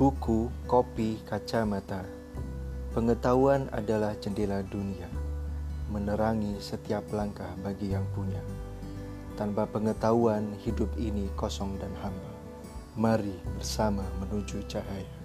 Buku, kopi, kacamata. Pengetahuan adalah jendela dunia, menerangi setiap langkah bagi yang punya. Tanpa pengetahuan, hidup ini kosong dan hampa. Mari bersama menuju cahaya.